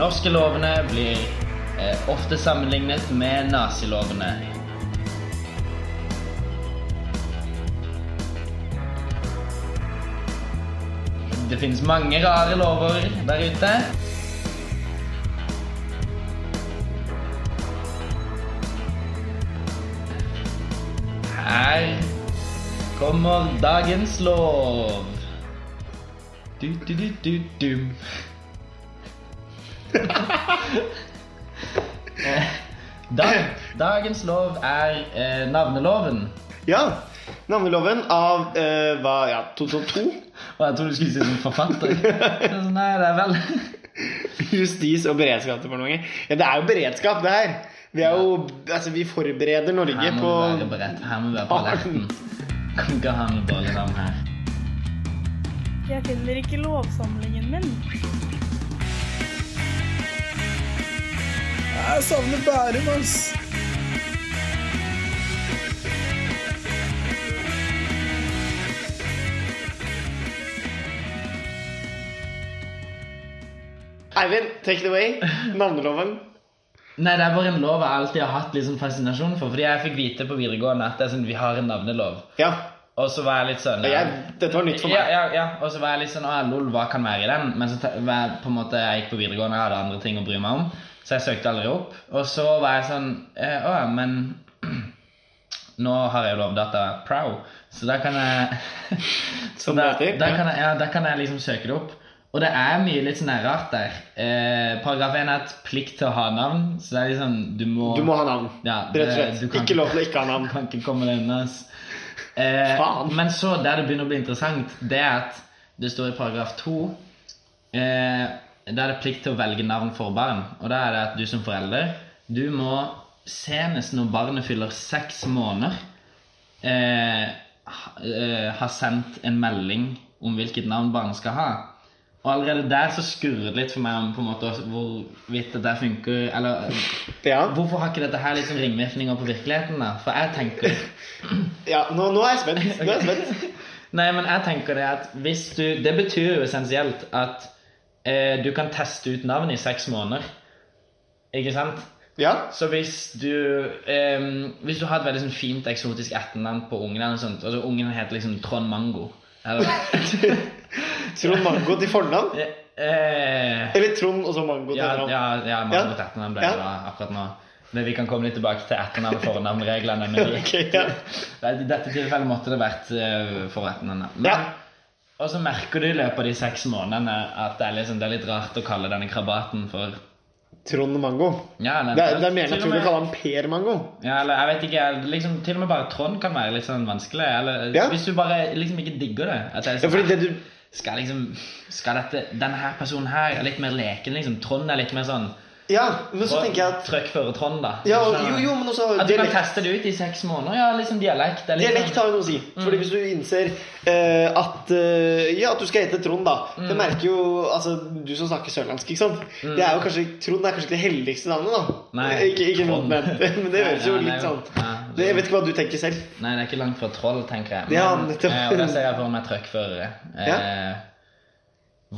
Norske lovene blir eh, ofte sammenlignet med nazilovene. Det finnes mange rare lover der ute. Her kommer dagens lov. Du, du, du, du, du. Eh, Dag, dagens lov er eh, navneloven. Ja. Navneloven av eh, hva, ja, 2002. Og jeg trodde du skulle si som forfatter. Så Nei, det er vel Justis- og beredskapsdepartementet. Ja, det er jo beredskap, det her. Vi, er jo, altså, vi forbereder Norge Her må på vi være beredt. Her må vi være på alerten. Kan ikke ha noe dårlig navn her. Jeg finner ikke lovsamlingen min. Jeg savner Bærum, ass. Eivind, take it away. Navneloven. Nei, det er bare en lov jeg alltid har hatt litt sånn fascinasjon for. Fordi jeg fikk vite på videregående at det er sånn, vi har en navnelov. Ja. Og så var jeg litt sånn ja, jeg, dette var nytt for meg. ja, ja. Og så var jeg litt sånn Å, lol, hva kan være i den? Men så var jeg på en måte Jeg gikk på videregående, jeg hadde andre ting å bry meg om. Så jeg søkte aldri opp. Og så var jeg sånn eh, Å ja, men Nå har jeg Lovdata Pro, så da kan jeg Så da, det da, kan jeg, ja, da kan jeg liksom søke det opp. Og det er mye litt sånn rart der. Eh, paragraf 1 er et plikt til å ha navn. Så det er liksom Du må, Du må ha navn. Ja, Rett og slett. Ikke, Ikke lov til å ikke ha navn. Du kan ikke komme deg unna. Eh, men så, der det begynner å bli interessant, det er at det står i paragraf 2 eh, Der er det plikt til å velge navn for barn. Og da er det at du som forelder Du må senest når barnet fyller seks måneder, eh, ha, eh, ha sendt en melding om hvilket navn barnet skal ha. Og allerede der så skurrer det litt for meg om på en måte hvorvidt det funker Eller Ja. Hvorfor har ikke dette her liksom ringvirkninger på virkeligheten, da? For jeg tenker ja nå, nå er jeg spent. Nå er jeg spent. Nei, men jeg tenker det at hvis du Det betyr jo essensielt at eh, du kan teste ut navn i seks måneder. Ikke sant? Ja. Så hvis du eh, Hvis du har et veldig sånn fint eksotisk etternavn på ungen eller sånt Altså ungen heter liksom Trond Mango. Eller Trond Mango til fornavn? Ja, eh, Eller Trond og så Mango til etternavn? ja, ja Mango til etternavn ble Ja. det da akkurat nå. Men vi kan komme litt tilbake til etternavn- og fornavnreglene. Men okay, ja. I dette tilfellet måtte det vært uh, etternavn Men, Ja. Og så merker du i løpet av de seks månedene at det er, liksom, det er litt rart å kalle denne krabaten for Trond Mango. ja, Det er, det er mer naturlig å kalle han Per Mango. ja, eller jeg vet ikke, liksom, Til og med bare Trond kan være litt sånn vanskelig. Eller Ja. Hvis du bare liksom ikke digger det. At det er Ja, fordi det du skal liksom Skal dette Denne her personen her er litt mer leken, liksom. Trond er litt mer sånn Ja, men så tenker jeg at Trøkkfører Trond, da. ja, Jo, jo, men også At du kan teste det ut i seks måneder. Ja, liksom dialekt. Er Dialekt har jo noe å si. Fordi hvis du innser uh, at uh, Ja, at du skal hete Trond, da. Mm. Det merker jo Altså, du som snakker sørlandsk, ikke sant. Det er jo kanskje Trond er kanskje ikke det heldigste navnet, da. Nei, ikke ikke Trond. noe ment, men det høres jo litt sånn ja, det, Jeg vet ikke hva du tenker selv. Nei, det er ikke langt fra troll, tenker jeg. Ja, Men, nettopp. eh, og da ser jeg for meg trøkkførere. Eh,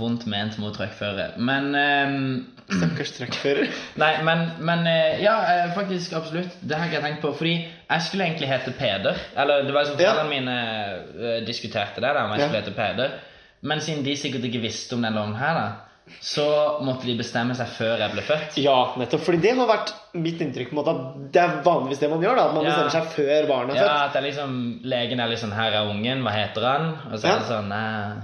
vondt ment mot trøkkførere. Men eh, Stakkars truckfører. Nei, men, men eh, Ja, eh, faktisk absolutt. Det har jeg ikke tenkt på. Fordi jeg skulle egentlig hete Peder. Eller det var som Ja. foreldrene mine eh, diskuterte det, da, om jeg Ja. skulle hete Peder. Men siden de sikkert ikke visste om den loven her, da, så måtte de bestemme seg før jeg ble født. Ja, nettopp. Fordi det har vært mitt inntrykk. på en måte At Det er vanligvis det man gjør. da At man Ja. bestemmer seg før barnet er Ja, født. at det er liksom Legen er liksom 'Her er ungen. Hva heter han?' Og så er det sånn Nei,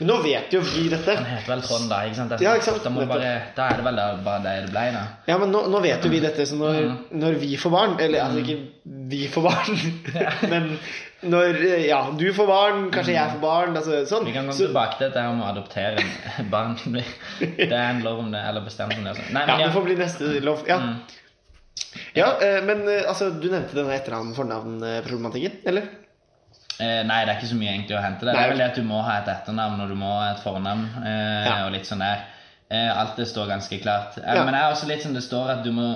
Men nå vet jo vi dette. han heter vel Trond, da. Ikke sant? Det er Ja, ikke sant, Da, bare, da er det vel bare det det ble, da. Ja, men nå, nå vet jo vi dette, så når, når vi får barn Eller altså ikke vi får barn, men når eh, ja, du får barn, kanskje jeg får barn altså, sånn. Vi kan komme Så, tilbake til dette om å adoptere barn. Det er en lov om det, eller bestemt om det. Nei, men, ja, det får bli neste lov. Ja, ja eh, men eh, altså, du nevnte denne etternavn-fornavn-problematikken, eller? Eh, nei, det er ikke så mye egentlig å hente. Det Det er vel det at du må ha et etternavn og du må ha et fornavn. Eh, Ja. Og litt sånn der. Eh, alt det står ganske klart. Eh, Ja. Men det er også litt som det står at du må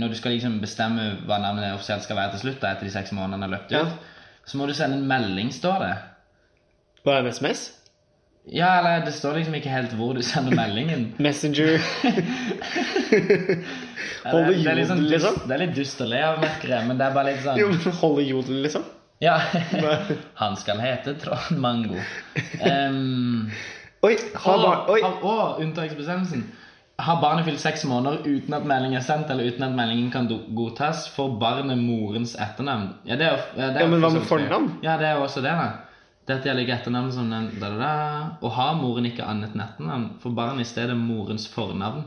Når du skal liksom bestemme hva navnet offisielt skal være til slutt, da, etter de seks månedene har løpt ut, Ja. så må du sende en melding, står det. Bare en SMS? Ja, eller det står liksom ikke helt hvor du sender meldingen. Messenger. Ja, Holde det, er sånn jodel, liksom? dust, det er litt dust å le av, merker jeg, men det er bare litt sånn Jo, men holde jodel, liksom. Ja. Han skal hete Trond Mango. Um, Oi, har og, barn Oi. og unntaksbestemmelsen. Har barnet fylt seks måneder uten at melding er sendt, eller uten at meldingen kan godtas, får barnet morens etternavn. Ja, det er, det er Ja, men hva med fornavn? Ja, det er jo også det, da. Dette gjelder ikke etternavn som den da, da, da. Og har moren ikke annet enn etternavn, får barnet i stedet morens fornavn.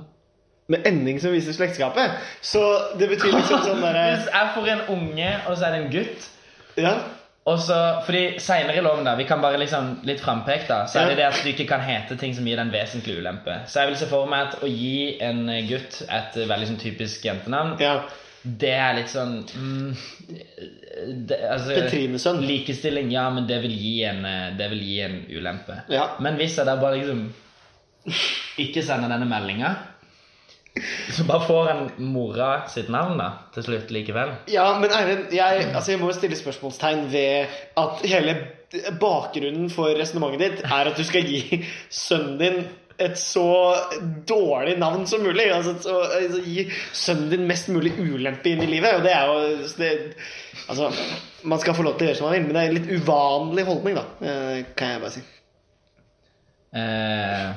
Med ending som viser slektskapet. Så det betyr liksom sånn derre Hvis jeg får en unge, og så er det en gutt Ja. Og så, fordi Senere i loven, da, vi kan bare liksom litt frampekt, da, så er det det at du ikke kan hete ting som gir deg en vesentlig ulempe. Så jeg vil se for meg at å gi en gutt et veldig sånn typisk jentenavn, ja. Det er litt sånn mm, det, altså, Petrinesønn. Likestilling, ja, men det vil gi en, det vil gi en ulempe. Ja. Men hvis jeg da bare liksom ikke sender denne meldinga, så bare får han mora sitt navn da, til slutt likevel. Ja, men Eivind, jeg, altså jeg må jo stille spørsmålstegn ved at hele bakgrunnen for resonnementet ditt er at du skal gi sønnen din et så dårlig navn som mulig. Altså, så, altså Gi sønnen din mest mulig ulempe inn i livet. Og det er jo det, Altså, man skal få lov til å gjøre som man vil, men det er en litt uvanlig holdning, da. eh, Kan jeg bare si. Eh,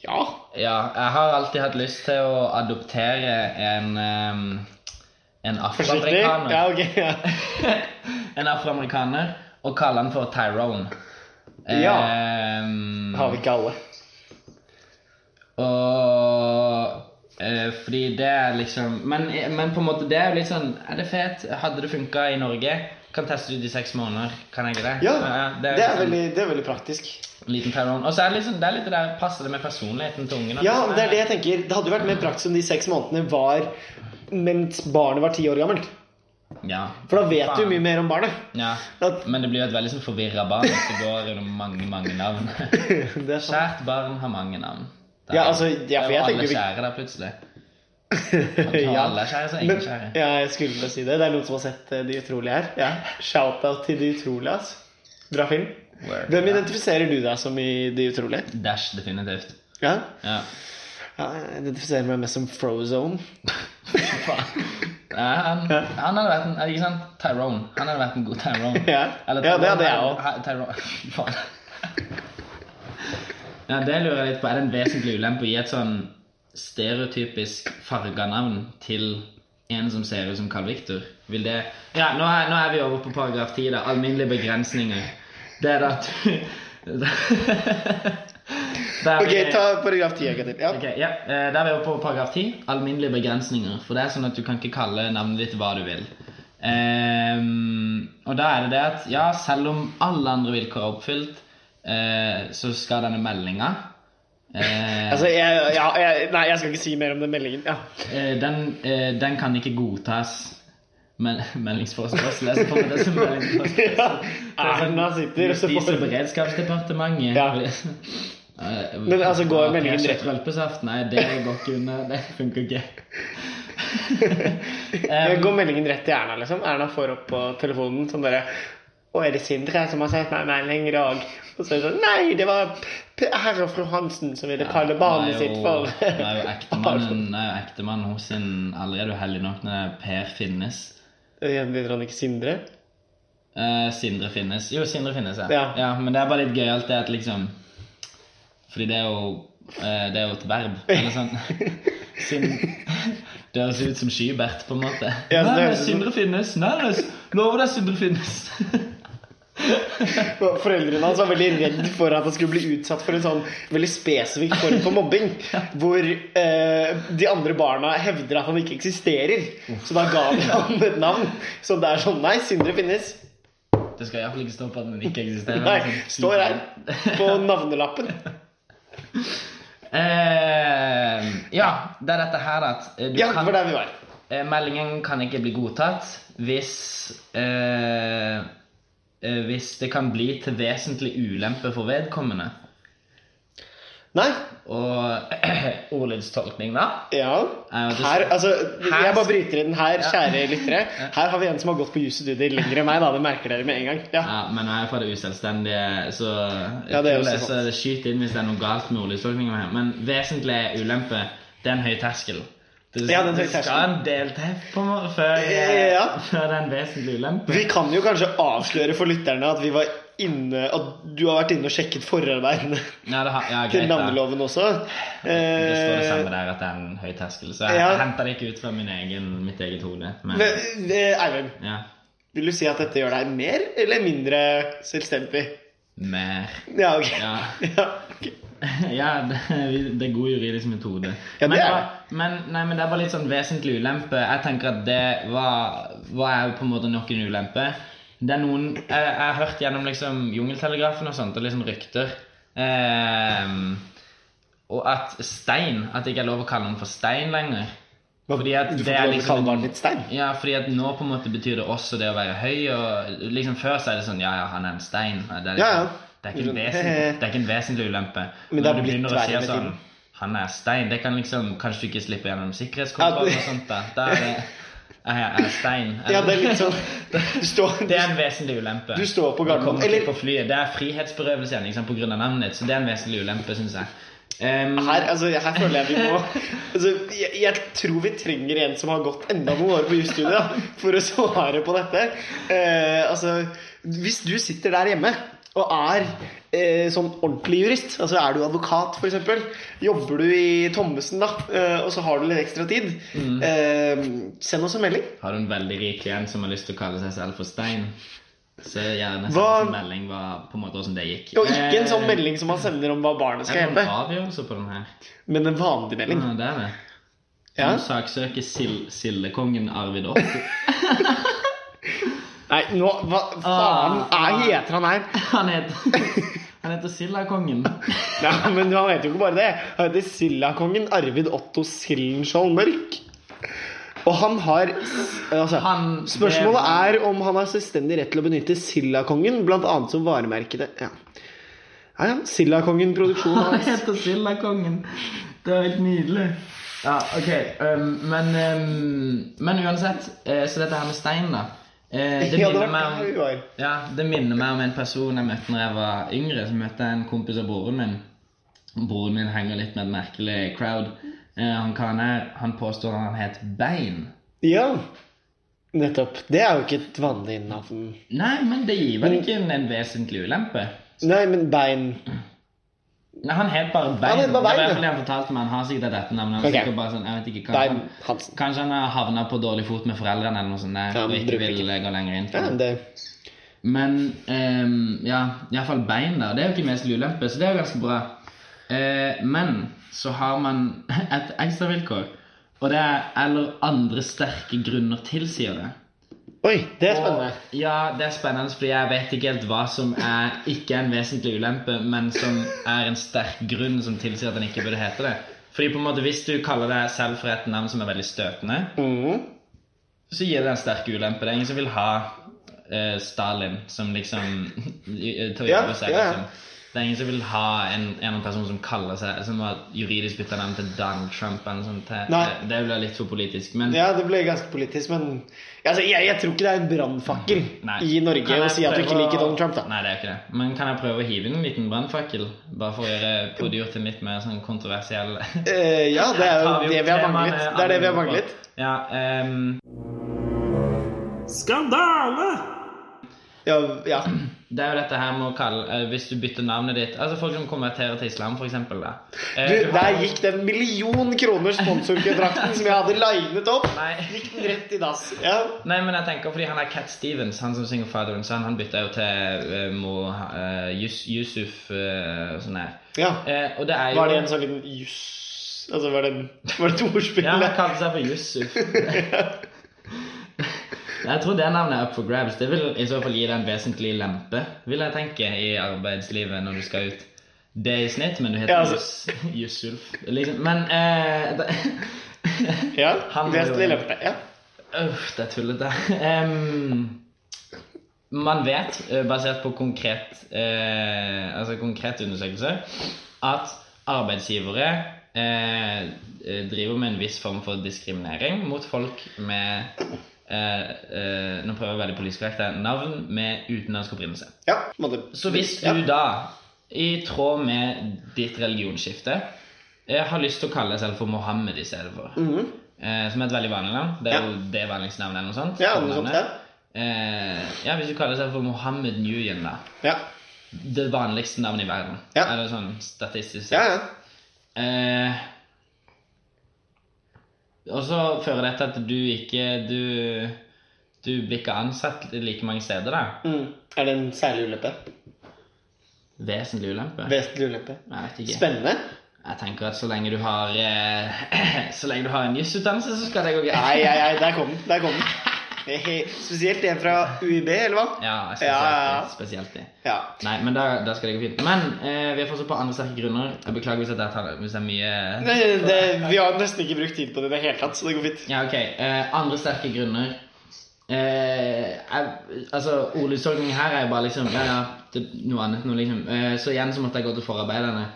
Ja. Ja, jeg har alltid hatt lyst til å adoptere en um, En afroamerikaner. Ja, okay, Ja. en afroamerikaner og kalle han for Tyrone. Ja. Um, Har vi ikke alle. Og eh, fordi det er liksom men, men på en måte det er jo litt sånn Er det fet? Hadde det funka i Norge? Kan teste ut i seks måneder. Kan jeg det? Ja, det det er, er, liksom veldig, det er veldig praktisk. en liten. Og så er det liksom, det er litt det der Passer det med personligheten til ungen? Ja, det er det jeg tenker. Det hadde jo vært mer praktisk om de seks månedene var mens barnet var ti år gammelt. Ja. For da vet du Faen. mye mer om barnet. Ja, At- men det blir jo et veldig sånn forvirra barn hvis det går under mange, mange navn. Det. Kjært barn har mange navn. Det Ja, altså, ja, for jeg alle tenker vi- kjære der plutselig. Ja. Alle kjære, så ingen kjære. ja, jeg skulle si det. Det er noen som har sett eh, De utrolige her. Ja. Shout-out til De utrolige, altså. Bra film. Word. Hvem identifiserer du deg som i De utrolige? Dash, definitivt. Ja? Ja. ja jeg identifiserer meg mest som Frozone. Faen. Ja, han, han hadde vært en Ikke sant? Tyrone. Han hadde vært en god Tyrone. Ja. Eller Ja, det hadde jeg òg. Tyrone Faen. Ja, det lurer jeg litt på. Er det en vesentlig ulempe å gi et sånn stereotypisk farga navn til en som ser ut som Carl Victor? Vil det Ja, nå er, nå er vi over på paragraf 10, da. Alminnelige begrensninger. Det er da at Ok, vi- ta paragraf 10 en. Ja. Ok, ja, eh, Der er vi oppe på paragraf 10. Alminnelige begrensninger. For det er sånn at du kan ikke kalle navnet ditt hva du vil. Um, og da er det det at ja, selv om alle andre vilkår er oppfylt, eh, så skal denne meldinga eh, Altså, jeg, ja, jeg, nei, jeg skal ikke si mer om den meldingen. Ja. eh, den, eh, den kan ikke godtas. Men, meldingsforespørsel. Jeg får det som meldingsforespørsel. ja. Erna sitter Justis- og beredskapsdepartementet. Ja. Eh, Men altså, går meldingen rett- Rølpesaft? Nei, det går ikke under. Det funker ikke. um, Går meldingen rett til Erna, liksom? Erna får opp på telefonen sånn bare Å, er det Sindre som har sendt meg melding i dag? Og så er det sånn Nei, det var herr og fru Hansen som ville kalle barnet sitt for Nå er jo ektemannen er ektemannen hos sin allerede uheldig nok når Per Finnes. Heter han ikke Sindre? Eh, Sindre Finnes. Jo, Sindre Finnes, ja. Ja. ja. Men det er bare litt gøyalt det at liksom Fordi det er jo eh, Det er jo et verb. Eller sånn Det høres ut som Skybert, på en måte. Ja, det Nei, ut Sindre Finnes. Nei, lover deg, Sindre Finnes. Foreldrene hans var veldig redd for at han skulle bli utsatt for en sånn veldig spesifikk form for mobbing. Hvor eh, de andre barna hevder at han ikke eksisterer. Så da ga de ham et navn. Så det er sånn Nei, Sindre finnes. Det skal iallfall ikke stå på at den ikke eksisterer. Nei, Sånn står her på navnelappen. Uh, ja, det er dette her at uh, du Ja, kan, det var der vi var. Uh, Meldingen kan ikke bli godtatt hvis eh, Hvis det kan bli til vesentlig ulempe for vedkommende. Nei. Og ordlydstolkning, da? Ja. Er Her, altså, jeg bare bryter inn her, kjære lyttere. Her har vi en som har gått på jusstudier lenger enn meg. da, Det merker dere med en gang. Ja. Ja, men nå er jeg fra det uselvstendige, så Ja, det er jeg, så skyt inn hvis det er noe galt med ordlydstolkninga. Men vesentlig ulempe, det er en høy terskel. Det, Ja, det skal en del til før, eh, Ja. før det er en vesentlig ulempe. Vi kan jo kanskje avsløre for lytterne at vi var inne At du har vært inne og sjekket forarbeidene Ja, det har, til greit, da. navneloven også. Det står det Eh, samme der at det er en høy terskel. Så jeg, Ja. henter det ikke ut fra min egen, mitt eget hode. Eh, Eivind, ja, vil du si at dette gjør deg mer eller mindre selvstendig? Mer Ja, ok. Ja. Ja, det, det er god juridisk metode. Ja, det men, er bare- men, nei, men det er bare litt sånn vesentlig ulempe. Jeg tenker at det var, var jeg på en måte nok en ulempe. Det er noen Jeg, jeg har hørt gjennom liksom Jungeltelegrafen og sånt, og liksom rykter eh, Og at stein At det ikke er lov å kalle den for stein lenger. Fordi at Du får det er liksom kalle barnet ditt stein? Ja, fordi at nå på en måte betyr det også det å være høy. Og liksom Før så er det sånn Ja, ja, han er en stein. Det er, liksom, Ja, ja. Det er, ikke, en vesentlig, det er ikke en vesentlig ulempe. Men det har blitt verre med sånn. Han er stein. Det kan liksom Kanskje du ikke slipper gjennom sikkerhetskontroll Ja, det- og sånt. Da Da er det Jeg er stein. Ja, det er litt sånn står, Det er en vesentlig ulempe. Du står på Gardermoen, eller- på flyet. Det er frihetsberøvelse igjen liksom, pga. navnet ditt. Så det er en vesentlig ulempe, syns jeg. Em, her, altså, her føler jeg vi må altså, jeg, jeg tror vi trenger en som har gått enda noen år på jusstudiet for å svare på dette. Uh, altså, hvis du sitter der hjemme og er eh, sånn ordentlig jurist, altså er du advokat f.eks., jobber du i Thommessen da, eh, og så har du litt ekstra tid, Mm. eh, send oss en melding. Har du en veldig rik klient som har lyst til å kalle seg selv for Stein, så gjerne send Hva- en melding hva, på en måte hvordan det gikk. Og ikke en sånn Eh, melding som man sender om hva barnet skal hete, noen på den her? men en vanlig melding. Ja, det er det. Ja. Han saksøker Sil Sildekongen Arvid Otto. Nei, nå, hva faen Ah. er, heter han her? Han heter, han heter Sildakongen. Nei, men han heter jo ikke bare det. Han heter Sildakongen Arvid Otto Sildenskjold Mørk. Og han har altså, Han- Spørsmålet er om han har selvstendig rett til å benytte Sildakongen, bl.a. som varemerke. Ja. ja, ja. Sildakongen produksjon Han heter heter Sildakongen. Det er helt nydelig. Ja, ok. um, men, um, men uansett, eh, så dette her med stein, da. Eh, det, minner meg om, ja, det minner meg om en person jeg møtte når jeg var yngre. Så møtte jeg en kompis av broren min. Broren min henger litt med et merkelig crowd. Eh, han karen her, han påstår han het Bein. Ja, nettopp. Det er jo ikke et vanlig navn. Nei, men det gir vel ikke en, en vesentlig ulempe? Nei, men bein Nei, Han het bare Bein. Han het bare Bein, det var i hvert fall det han fortalte meg. Han har sikkert dette navnet. Han okay. Bare sånn, jeg vet ikke, Bein kanskje, Hansen. kanskje han har havna på dårlig fot med foreldrene eller noe sånt der, Ja, og ikke vil ikke. gå lenger inn på Ja, det. Men um, ja, iallfall bein, da. Det er jo ikke mest ulempe, så det er jo ganske bra. Uh, men så har man et ekstravilkår, og det er eller andre sterke grunner tilsier det. Oi, det er spennende. Og, ja, det er spennende, fordi jeg vet ikke helt hva som er ikke en vesentlig ulempe, men som er en sterk grunn som tilsier at den ikke burde hete det. Fordi på en måte, Hvis du kaller deg selv for et navn som er veldig støtende, mm. så gir det en sterk ulempe. Det er ingen som vil ha uh, Stalin som liksom tar over seg ja, ja. liksom. Det er ingen som vil ha en, en person som kaller seg Som har juridisk bytta navn til Donald Trump. Eller noe sånt. Det, blir litt for politisk. Men Ja, det ble ganske politisk, men altså, jeg, jeg tror ikke det er en brannfakkel i Norge å si at du ikke liker Donald Trump, da. Nei, det er ikke det. Men kan jeg prøve å hive inn en liten brannfakkel? Bare for å gjøre prodyr til litt mer sånn kontroversiell uh, ja, det er jo det vi har manglet. Det er det vi har manglet. Ja, um... Skandale! Ja, ja. det er jo dette her med å kalle eh, Hvis du bytter navnet ditt Altså folk som konverterer til islam. Da. Eh, der gikk den million kroner sponsorkontrakten som jeg hadde linet opp, Nei. gikk den rett i dass. Ja. Nei, men jeg tenker fordi han er Cat Stevens, han som synger Father and Son, han bytta jo til uh, Mo eh, Yus, Yusuf uh, sånn her. ja. Uh, det jo Var det en sånn liten juss Altså, var det, var det et ordspill? Ja, han kalte seg for Yusuf. Jeg tror det navnet er up for grabs. Det vil i så fall gi deg en vesentlig lempe, vil jeg tenke, i arbeidslivet når du skal ut. Det er i snitt, men du heter Ja, altså. Jusulf. Liksom. Men eh, det, Ja, Han var jo- lempe. Ja. Uff, det er tullete. Um, man vet, eh, basert på konkret, eh, altså konkrete undersøkelser, at arbeidsgivere eh, driver med en viss form for diskriminering mot folk med eh, eh, Nå prøver jeg veldig politisk korrekt her, navn med utenlandsk opprinnelse. Ja, måtte, Så hvis ja. du da, i tråd med ditt religionsskifte, eh, har lyst til å kalle deg selv for Mohammed i stedet for, eh, som er et veldig vanlig navn Det er. Ja. jo det vanligste navnet eller noe sånt. Ja, noe sånt, ja. Eh, ja, hvis du kaller deg selv for Mohammed Nguyen, da. Ja, Det vanligste navnet i verden. Ja. Eller sånn statistisk ja. ja. Eh, og så fører dette at du ikke Du, du blir ikke ansatt like mange steder, da. Mm. Er det en særlig ulempe? Vesentlig ulempe. Vesentlig ulempe. Jeg vet ikke. Spennende. Jeg tenker at så lenge du har eh, Så lenge du har en jusutdannelse, så skal det gå greit. Nei, nei, nei, der kom den. Der kom den. Spesielt en fra UiB, eller hva? Ja, spesielt, ja, ja. det, spesielt det. Ja. Nei, men da, da skal det gå fint. Men eh, vi har fortsatt på andre sterke grunner. Jeg beklager hvis, tar, hvis det er mye Nei, det, vi har nesten ikke brukt tid på det i det hele tatt, så det går fint. Ja, ok. Eh, andre sterke grunner eh, jeg, Altså, ordlydstolkningen her er jo bare liksom Ja, ja, det, noe annet noe liksom. Eh, så igjen så måtte jeg gå til forarbeiderne.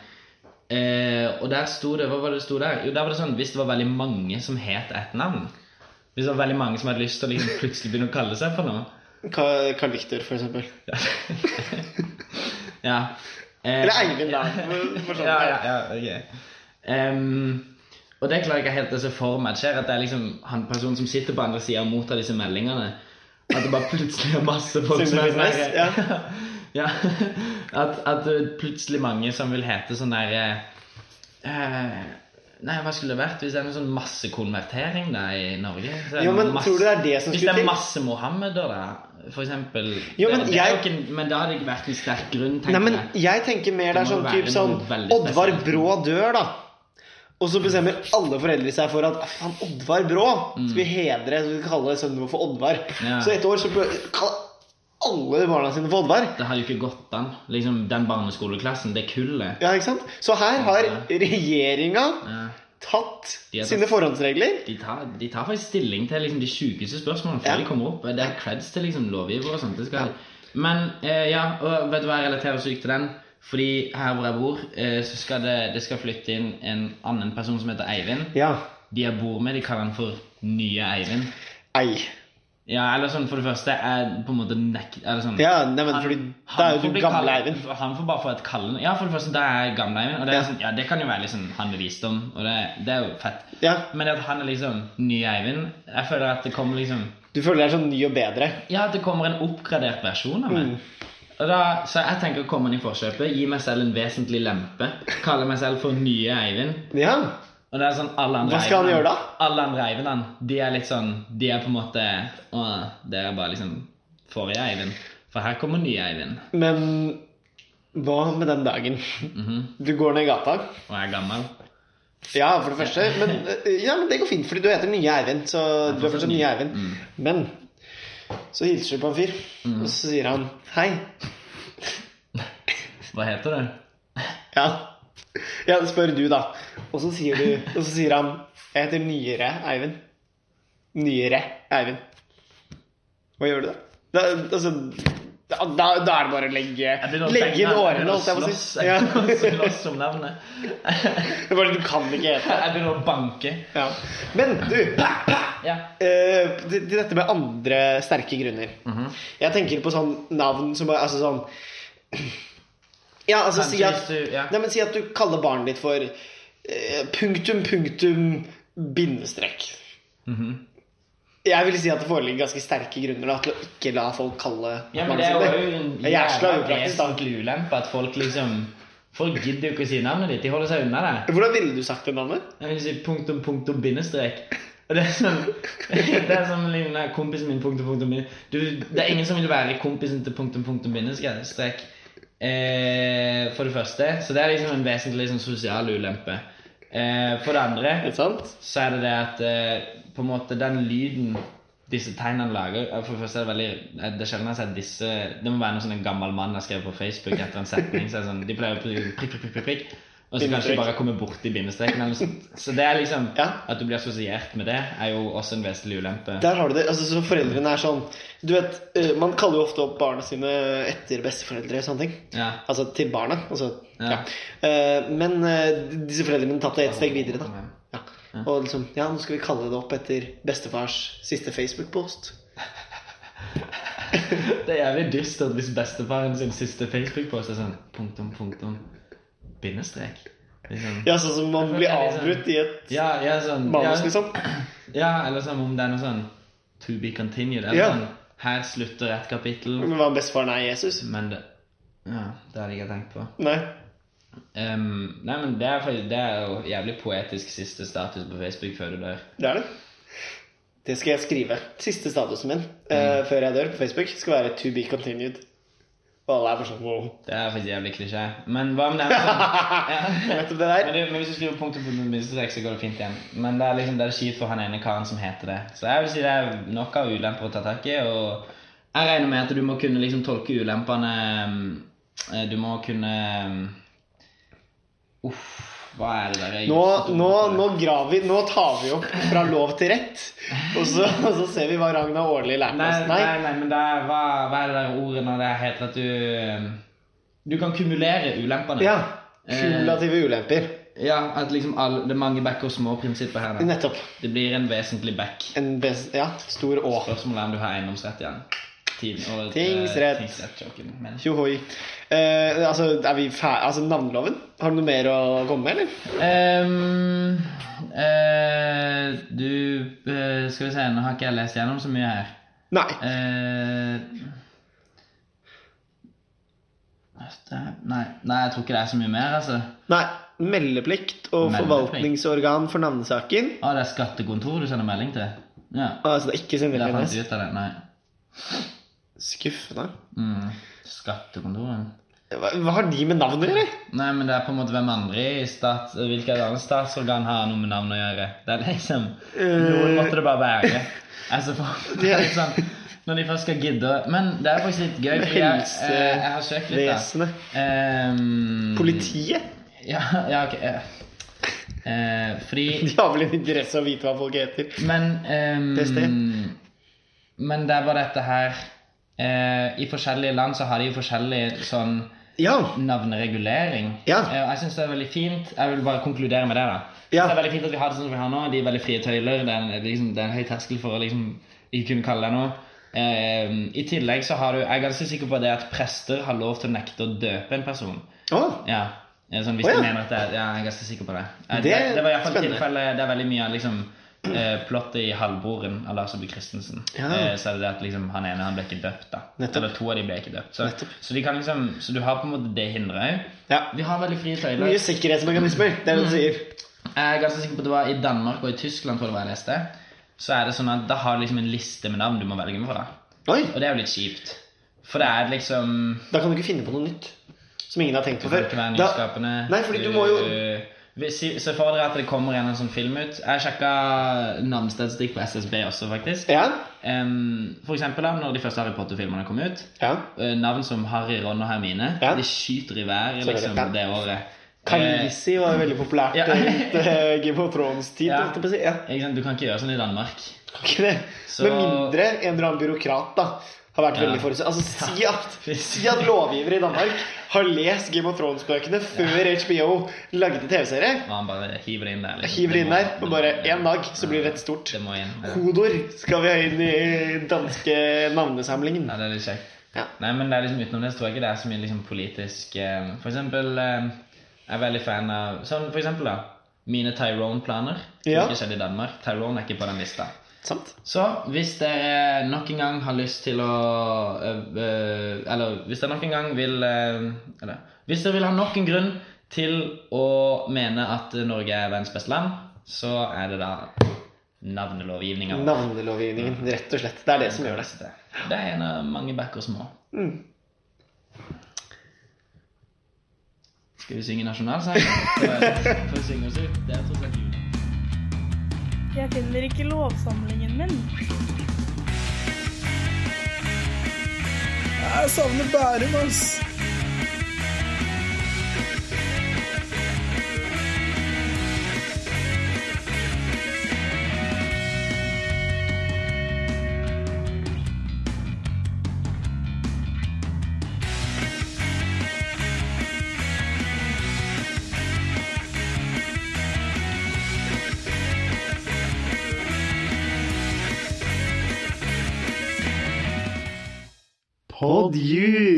Eh, og der sto det Hva var det det sto der? Jo, der var det sånn hvis det var veldig mange som het et navn. Hvis det var veldig mange som hadde lyst til å liksom plutselig begynne å kalle seg for noe. Carl Victor, for eksempel. ja. Eh, Eller Eivind, da. For sånn. ja, ja, ja, ok. Um, og det klarer jeg ikke helt å se for meg skjer. At det er liksom han personen som sitter på andre sida og mottar disse meldingene. At det bare plutselig er masse folk som er sånn ja. ja. At, at det plutselig mange som vil hete sånn der eh, Nei, hva skulle det vært hvis det er noen sånn massekonvertering da i Norge? Jo, men masse- tror du det er det som Hvis det er masse Mohammeder, da, for eksempel Jo, men det, det jeg- ikke, men da hadde det ikke vært en sterk grunn, tenker Nei, men jeg. tenker mer det er sånn type sånn Oddvar. Brå dør, da. Og så bestemmer alle foreldre seg for at faen, Oddvar Brå skal vi hedre, så vi skal kalle sønnen vår for Oddvar. Mm. Ja. Så et år så kaller alle barna sine på Oddvar. Det hadde jo ikke gått an. Liksom, Den barneskoleklassen, det kullet Ja, ikke sant? Så her har regjeringa ja. tatt tatt sine forhåndsregler. de, tar, de tar faktisk stilling til liksom, de sjukeste spørsmålene før Ja. de kommer opp. Det er creds til liksom, lovgiver og sånt. Det skal. Men eh, ja, og vet du hva jeg relaterer sykt til den? Fordi her hvor jeg bor, eh, så skal det, det skal flytte inn en annen person som heter Eivind. Ja. De jeg bor med, de kaller han for Nye Eivind. Ei. Ja, eller sånn for det første er på en måte nek... Eller sånn Ja, nei, men fordi Da er jo du gamle Eivind. Han får bare få et kallenavn. Ja, for det første, da er gamle Eivind. Og det, er Ja. sånn, ja, det kan jo være liksom han med visdom, og det, det er jo fett. Ja. Men at han er liksom nye Eivind Jeg føler at det kommer liksom Du føler deg sånn ny og bedre. Ja, at det kommer en oppgradert versjon av meg. Mm. Og da, så jeg tenker å komme inn i forkjøpet, gi meg selv en vesentlig lempe. Kalle meg selv for nye Eivind. Ja. Og det er sånn alle andre Hva skal han gjøre da? Alle andre Eivindene, de er litt sånn De er på en måte Å, det er bare liksom forrige Eivind. For her kommer nye Eivind. Men hva med den dagen? Mhm. Du går ned i gata. Og er gammel. Ja, for det første. Men, ja, men det går fint, fordi du heter Nye Eivind. Så du er fortsatt Nye Eivind. Mm. Men så hilser du på en fyr, og så sier han hei. Hva heter du? Ja. ja, spør du, da. Og så sier du Og så sier han Jeg heter Nyere Eivind. Nyere Eivind. Hva gjør du da? da altså, da, da, da er det bare å legge, legge inn årene, holdt jeg på å si. Ja. slåss om navnet. Det bare du kan ikke hete Jeg begynner å banke. ja. Men du, Ja. eh, til dette med andre sterke grunner. Mhm. Jeg tenker på sånn navn som bare Altså sånn Ja, altså si at du- ja. Nei, men si at du kaller barnet ditt for eh, punktum, punktum, bindestrek. Mhm. Jeg vil si at det foreligger ganske sterke grunner da, til å ikke la folk kalle Ja, men det er jo en jævla vesentlig ulempe at folk liksom Folk gidder jo ikke å si navnet ditt. De holder seg unna det. Hvordan ville du sagt det navnet? Jeg vil si punktum, punktum, bindestrek. Og det er sånn Det er sånn liksom, kompisen min, punktum, punktum, bindestrek. Du, det er ingen som vil være kompisen til punktum, punktum, bindestrek. Eh, for det første. Så det er liksom en vesentlig liksom, sosial ulempe. Eh, for det andre det så er det det at eh, på en måte den lyden disse tegnene lager eh, For det første er det veldig eh, Det er sjelden jeg ser disse Det må være noe sånn en gammel mann har skrevet på Facebook etter en setning. Så er det sånn, de pleier å prikk, prikk, prikk, prikk. Og så kanskje bare komme borti bindestreken eller noe sånt. Så det er liksom Ja. At du blir assosiert med det, er jo også en vesentlig ulempe. Der har du det. altså så Foreldrene er sånn Du vet, eh, Man kaller jo ofte opp barna sine etter besteforeldre. og sånne ting Ja. Altså til barna. Altså, Ja. Eh, men eh, disse foreldrene tatt det et steg videre. da. Og liksom, ja, nå skal vi kalle det opp etter bestefars siste Facebook-post. Det er jævlig dystert hvis bestefaren sin siste Facebook-post er sånn punktum, punktum, bindestrek. Liksom. Ja, sånn som man blir liksom- avbrutt i et Ja, ja, sånn manus, ja, liksom. Ja, eller som om det er noe sånn To be continued. Eller sånn Her slutter et kapittel, Men hva om bestefaren er Jesus? men det Ja, det hadde jeg ikke tenkt på. Nei. Um, nei, men det er, det er jo jævlig poetisk siste status på Facebook før du dør. Det er det. Det skal jeg skrive. Siste statusen min Mm. uh, før jeg dør på Facebook skal være 'to be continued'. Og bare sånn wow. Det er faktisk jævlig klisjé. Men hva om det er sånn ja. Nettopp det der. men, men hvis du skriver punktum på minstestrek, så går det fint igjen. Men det er liksom det er kjipt for han ene karen som heter det. Så jeg vil si det er nok av ulemper å ta tak i. Og jeg regner med at du må kunne liksom tolke ulempene eh, Du må kunne Uff, hva er det der jeg Nå, nå, nå graver vi Nå tar vi opp fra lov til rett. Og så, og så ser vi hva Ragna Årli lærte oss. nei, nei, men det er, hva, hva er det der ordet når det heter at du Du kan kumulere ulempene. Ja. Kumulative ulemper. Ja, at liksom all, det er mange back og små prinsipper her. Da. Nettopp. Det blir en vesentlig back. En ves ja, stor Å. Spørsmålet er om du har eiendomsrett igjen. Tid, eh, Tingsrett. Tjohoi. Eh, altså, er vi fer altså, navneloven? Har du noe mer å komme med, eller? Um, uh, du uh, Skal vi se, nå har ikke jeg lest gjennom så mye her. Nei. Uh, nei, nei, jeg tror ikke det er så mye mer, altså. Nei. Meldeplikt og Meldeplikt. forvaltningsorgan for navnesaken. Å, det er skattekontor du sender melding til? Ja. Altså, det er ikke Sindre Der fant du ut av det? Nei. Skuffende. Mm. Skattekontoret. Hva, hva har de med navn å gjøre? Nei, men det er på en måte hvem andre i stat Hvilket annet statsorgan har noe med navn å gjøre? Det er liksom Noen måtte det bare være. Altså, for, det er liksom, når de først skal gidde Men det er faktisk litt gøy. For jeg, jeg, jeg har søkt litt. Helsevesenet. Ehm, Politiet? Ja, ja ok. eh, eh, fordi De har vel en interesse av å vite hva folk heter. Men um, Men det er bare dette her eh, I forskjellige land så har de jo forskjellig sånn Ja. navneregulering. Ja. Eh, Og jeg syns det er veldig fint. Jeg vil bare konkludere med det. da Ja. Det er veldig fint at vi har det sånn som vi har nå. De er veldig frie tøyler. Det er, en- liksom, det er en høy terskel for å liksom ikke kunne kalle deg noe. Eh, I tillegg så har du Jeg er ganske sikker på det at prester har lov til å nekte å døpe en person. Oh. Ja, ja, sånn, hvis oh, ja. de mener at det ja, Jeg er ganske sikker på det. Eh, Det det, det var i hvert fall tilfelle Det er veldig mye av liksom eh, plottet i halvbroren av Lars Saabye Christensen. Ja. Eh, så er det det at liksom han ene han ble ikke døpt, da. Nettopp. Eller to av de ble ikke døpt. Så, så, de kan liksom, så du har på en måte det hindret òg. ja. Vi har veldig frie tøyler. Mye sikkerhetsmekanismer, det er det du sier. Jeg er ganske sikker på at det var i Danmark og i Tyskland, tror jeg det var jeg leste. Så er det sånn at da har du liksom en liste med navn du må velge med fra. Oi, Og det er jo litt kjipt. For det er liksom da kan du ikke finne på noe nytt som ingen har tenkt på før. Da. Nei, fordi du må jo- Se for dere at det kommer en sånn film ut. Jeg sjekka navnestatistikk på SSB også, faktisk. ja, Um, for eksempel da, når de første Harry Potter-filmene kom ut. ja. eh, Navn som Harry, Ron og Hermine. Ja. De skyter i været er det liksom, det året. Kalisi var jo veldig populært Ja. rundt eh, Game of Thrones-tid. Ja. Du kan ikke gjøre sånn i Danmark. det. Så- Med mindre en eller annen byråkrat da har vært veldig forutsett. Altså, si at, si at lovgivere i Danmark har lest Game of Thrones-bøkene før HBO laget en TV-serie. Og han bare hiver inn der. liksom. Hiver inn der, og bare én en dag så blir det et stort Det må inn. Ja. Hodor skal vi ha inn i danske navnesamlingen. Ja, det er litt kjekt. Ja. Nei, men det er liksom utenom det så tror jeg ikke det er så mye liksom politisk eh, For eksempel eh, Jeg er veldig fan av Sånn for eksempel da Mine Tyrone-planer Ja. ikke skjedde i Danmark Tyrone er ikke på den lista Sant? Så hvis dere nok en gang har lyst til å Eller hvis dere nok en gang vil Eller Hvis dere vil ha nok en grunn til å mene at Norge er verdens beste land Så er det da navnelovgivninga. Navnelovgivningen, rett og slett. Det er det som gjør det. Det er en av mange backer små. Mm. Skal vi synge nasjonalsang? Får vi synge oss ut. Det er tross alt jul. Jeg finner ikke lovsamlingen min. Jeg savner Bærum, ass. you.